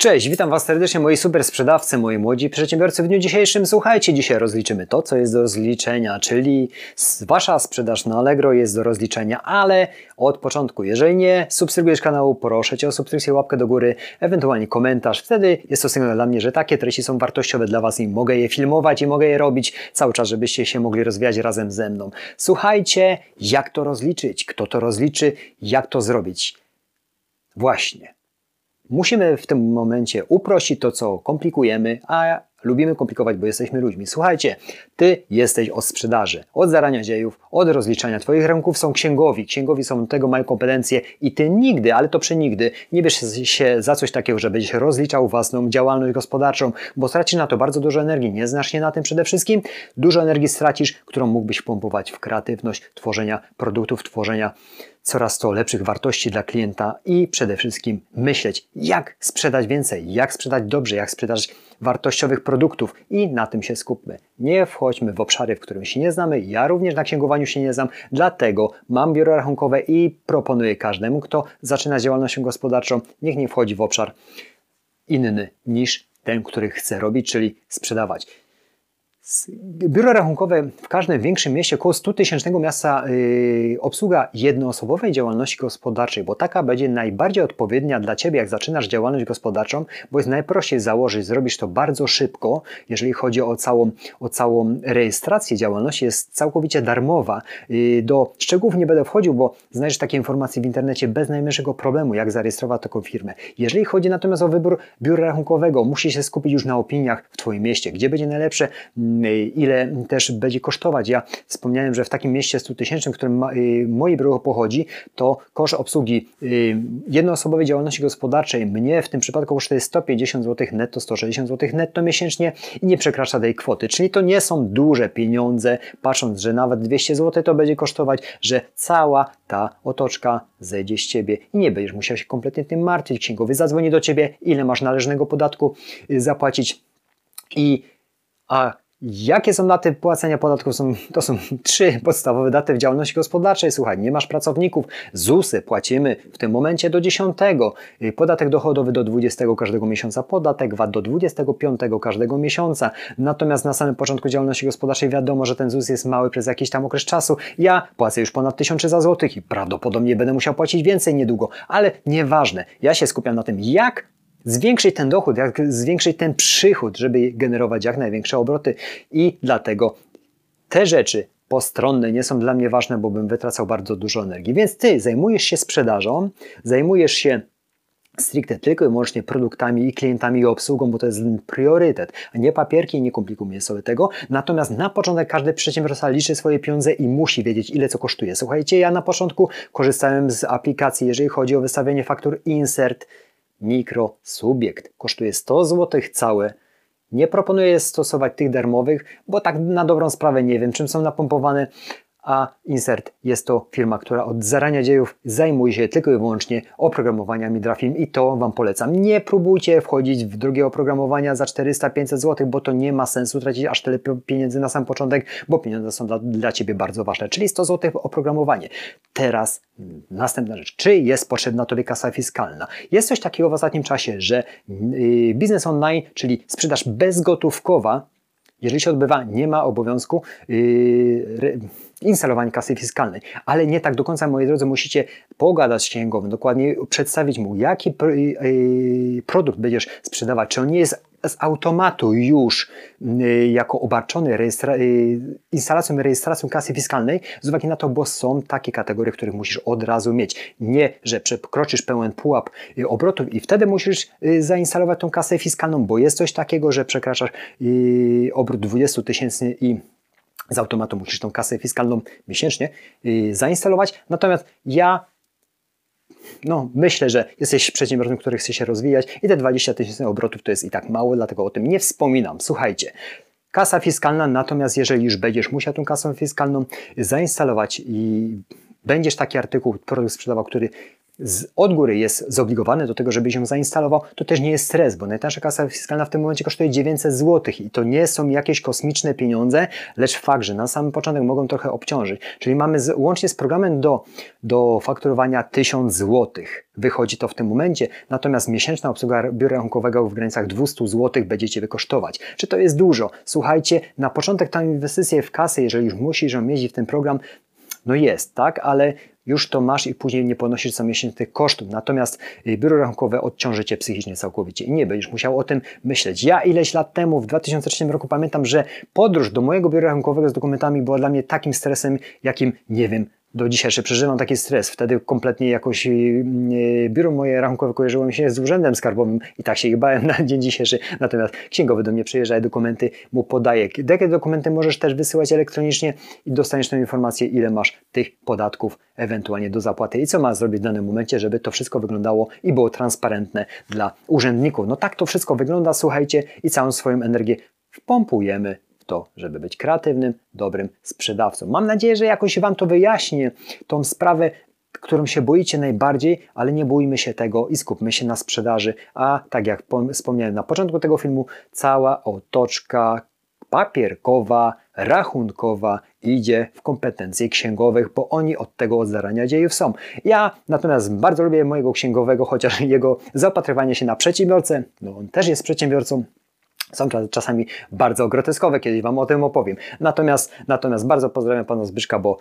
Cześć, witam Was serdecznie moi super sprzedawcy, moi młodzi przedsiębiorcy w dniu dzisiejszym. Słuchajcie, dzisiaj rozliczymy to, co jest do rozliczenia, czyli Wasza sprzedaż na Allegro jest do rozliczenia, ale od początku. Jeżeli nie subskrybujesz kanału, proszę Cię o subskrypcję, łapkę do góry, ewentualnie komentarz. Wtedy jest to sygnał dla mnie, że takie treści są wartościowe dla Was i mogę je filmować i mogę je robić cały czas, żebyście się mogli rozwijać razem ze mną. Słuchajcie, jak to rozliczyć, kto to rozliczy, jak to zrobić. Właśnie. Musimy w tym momencie uprościć to, co komplikujemy, a lubimy komplikować, bo jesteśmy ludźmi. Słuchajcie, ty jesteś od sprzedaży, od zarania dziejów, od rozliczania. Twoich ręków są księgowi. Księgowi są tego mają kompetencje i ty nigdy, ale to przenigdy, nie bierz się za coś takiego, że będziesz rozliczał własną działalność gospodarczą, bo stracisz na to bardzo dużo energii. Nie znasz się na tym przede wszystkim. Dużo energii stracisz, którą mógłbyś pompować w kreatywność tworzenia produktów, tworzenia coraz to lepszych wartości dla klienta i przede wszystkim myśleć, jak sprzedać więcej, jak sprzedać dobrze, jak sprzedać wartościowych produktów i na tym się skupmy. Nie wchodźmy w obszary, w którym się nie znamy. Ja również na księgowaniu się nie znam, dlatego mam biuro rachunkowe i proponuję każdemu, kto zaczyna działalność gospodarczą, niech nie wchodzi w obszar inny niż ten, który chce robić, czyli sprzedawać. Biuro rachunkowe w każdym większym mieście, około 100 tysięcznego miasta, yy, obsługa jednoosobowej działalności gospodarczej, bo taka będzie najbardziej odpowiednia dla Ciebie, jak zaczynasz działalność gospodarczą, bo jest najprościej założyć, zrobisz to bardzo szybko, jeżeli chodzi o całą, o całą rejestrację działalności, jest całkowicie darmowa. Yy, do szczegółów nie będę wchodził, bo znajdziesz takie informacje w internecie bez najmniejszego problemu, jak zarejestrować taką firmę. Jeżeli chodzi natomiast o wybór biura rachunkowego, musisz się skupić już na opiniach w Twoim mieście, gdzie będzie najlepsze ile też będzie kosztować. Ja wspomniałem, że w takim mieście 100 tysięcznym, w którym y, moje biuro pochodzi, to koszt obsługi y, jednoosobowej działalności gospodarczej mnie w tym przypadku kosztuje 150 zł netto, 160 zł netto miesięcznie i nie przekracza tej kwoty. Czyli to nie są duże pieniądze, patrząc, że nawet 200 zł to będzie kosztować, że cała ta otoczka zejdzie z Ciebie i nie będziesz musiał się kompletnie tym martwić. Księgowy zadzwoni do Ciebie, ile masz należnego podatku y, zapłacić i a Jakie są daty płacenia podatków? Są, to są trzy podstawowe daty w działalności gospodarczej. Słuchaj, nie masz pracowników, ZUSy płacimy w tym momencie do 10, podatek dochodowy do 20 każdego miesiąca, podatek VAT do 25 każdego miesiąca. Natomiast na samym początku działalności gospodarczej wiadomo, że ten ZUS jest mały przez jakiś tam okres czasu. Ja płacę już ponad 1300 zł i prawdopodobnie będę musiał płacić więcej niedługo, ale nieważne. Ja się skupiam na tym, jak zwiększyć ten dochód, jak zwiększyć ten przychód, żeby generować jak największe obroty i dlatego te rzeczy postronne nie są dla mnie ważne, bo bym wytracał bardzo dużo energii. Więc ty zajmujesz się sprzedażą, zajmujesz się stricte tylko i wyłącznie produktami i klientami i obsługą, bo to jest priorytet, a nie papierki nie komplikujmy sobie tego. Natomiast na początek każdy przedsiębiorca liczy swoje pieniądze i musi wiedzieć, ile co kosztuje. Słuchajcie, ja na początku korzystałem z aplikacji, jeżeli chodzi o wystawienie faktur Insert, mikrosubjekt. Kosztuje 100 zł całe. Nie proponuję stosować tych darmowych, bo tak na dobrą sprawę nie wiem, czym są napompowane, a Insert jest to firma, która od zarania dziejów zajmuje się tylko i wyłącznie oprogramowaniami dla film i to Wam polecam. Nie próbujcie wchodzić w drugie oprogramowania za 400-500 zł, bo to nie ma sensu tracić aż tyle pieniędzy na sam początek, bo pieniądze są dla, dla Ciebie bardzo ważne, czyli 100 zł oprogramowanie. Teraz następna rzecz. Czy jest potrzebna Tobie kasa fiskalna? Jest coś takiego w ostatnim czasie, że yy, biznes online, czyli sprzedaż bezgotówkowa, jeżeli się odbywa, nie ma obowiązku yy, instalowania kasy fiskalnej. Ale nie tak do końca, moi drodzy, musicie pogadać z księgowym, dokładnie przedstawić mu, jaki yy, produkt będziesz sprzedawać, czy on nie jest z automatu już y, jako obarczony rejestra y, instalacją i rejestracją kasy fiskalnej, z uwagi na to, bo są takie kategorie, których musisz od razu mieć. Nie, że przekroczysz pełen pułap y, obrotów i wtedy musisz zainstalować tą kasę fiskalną, bo jest coś takiego, że przekraczasz obrót 20 tysięcy i z automatu musisz tą kasę fiskalną miesięcznie zainstalować. Natomiast ja no, myślę, że jesteś przedsiębiorcą, który chce się rozwijać i te 20 tysięcy obrotów to jest i tak mało, dlatego o tym nie wspominam. Słuchajcie, kasa fiskalna, natomiast jeżeli już będziesz musiał tą kasę fiskalną zainstalować i będziesz taki artykuł, produkt sprzedawał, który z, od góry jest zobligowany do tego, żeby ją zainstalował, to też nie jest stres, bo najtańsza kasa fiskalna w tym momencie kosztuje 900 zł i to nie są jakieś kosmiczne pieniądze, lecz fakt, że na samym początek mogą trochę obciążyć. Czyli mamy z, łącznie z programem do, do fakturowania 1000 zł. Wychodzi to w tym momencie, natomiast miesięczna obsługa biura rachunkowego w granicach 200 zł będziecie wykosztować. Czy to jest dużo? Słuchajcie, na początek ta inwestycja w kasę, jeżeli już musisz ją mieć w ten program, no jest, tak, ale już to masz i później nie ponosisz co miesiąc tych kosztów. Natomiast y, biuro rachunkowe odciąży cię psychicznie całkowicie i nie będziesz musiał o tym myśleć. Ja ileś lat temu, w 2003 roku, pamiętam, że podróż do mojego biura rachunkowego z dokumentami była dla mnie takim stresem, jakim nie wiem, do dzisiaj jeszcze przeżywam taki stres. Wtedy kompletnie jakoś yy, biuro moje rachunkowe kojarzyło mi się z urzędem skarbowym i tak się ich bałem na dzień dzisiejszy. Natomiast księgowy do mnie przyjeżdża, dokumenty mu podaje. Jakie dokumenty możesz też wysyłać elektronicznie i dostaniesz tę informację, ile masz tych podatków ewentualnie do zapłaty i co ma zrobić w danym momencie, żeby to wszystko wyglądało i było transparentne dla urzędników. No tak to wszystko wygląda, słuchajcie, i całą swoją energię wpompujemy to, żeby być kreatywnym, dobrym sprzedawcą. Mam nadzieję, że jakoś Wam to wyjaśnię, tą sprawę, którą się boicie najbardziej, ale nie bójmy się tego i skupmy się na sprzedaży. A tak jak wspomniałem na początku tego filmu, cała otoczka papierkowa, rachunkowa idzie w kompetencje księgowych, bo oni od tego od zarania dziejów są. Ja natomiast bardzo lubię mojego księgowego, chociaż jego zapatrywanie się na przedsiębiorcę, no on też jest przedsiębiorcą, są czasami bardzo groteskowe, kiedyś Wam o tym opowiem. Natomiast, natomiast bardzo pozdrawiam Pana Zbyszka, bo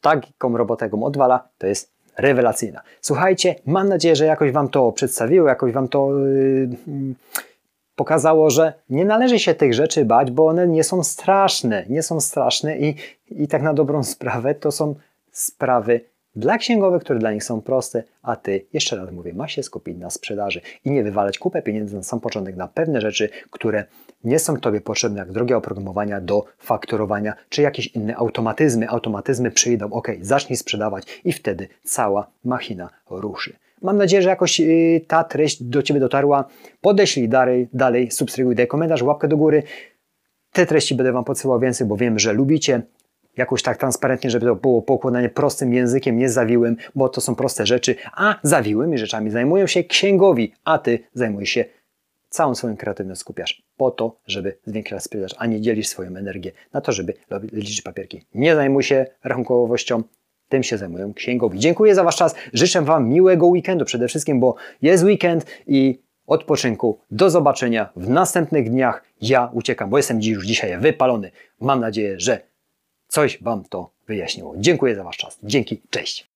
taką robotę, jaką odwala, to jest rewelacyjna. Słuchajcie, mam nadzieję, że jakoś Wam to przedstawiło, jakoś Wam to yy, pokazało, że nie należy się tych rzeczy bać, bo one nie są straszne, nie są straszne i, i tak na dobrą sprawę to są sprawy dla księgowych, które dla nich są proste, a ty, jeszcze raz mówię, ma się skupić na sprzedaży i nie wywalać kupę pieniędzy na sam początek na pewne rzeczy, które nie są tobie potrzebne, jak drogie oprogramowania do fakturowania, czy jakieś inne automatyzmy. Automatyzmy przyjdą, ok, zacznij sprzedawać i wtedy cała machina ruszy. Mam nadzieję, że jakoś yy, ta treść do Ciebie dotarła. Podeślij dalej, dalej subskrybuj, daj komentarz, łapkę do góry. Te treści będę Wam podsyłał więcej, bo wiem, że lubicie jakoś tak transparentnie, żeby to było poukładanie prostym językiem, nie zawiłym, bo to są proste rzeczy, a zawiłymi rzeczami zajmują się księgowi, a ty zajmujesz się całą swoją kreatywność skupiasz po to, żeby zwiększać sprzedaż, a nie dzielisz swoją energię na to, żeby liczyć papierki. Nie zajmuj się rachunkowością, tym się zajmują księgowi. Dziękuję za Wasz czas, życzę Wam miłego weekendu przede wszystkim, bo jest weekend i odpoczynku. Do zobaczenia w następnych dniach. Ja uciekam, bo jestem dziś już dzisiaj wypalony. Mam nadzieję, że coś Wam to wyjaśniło. Dziękuję za Wasz czas. Dzięki, cześć.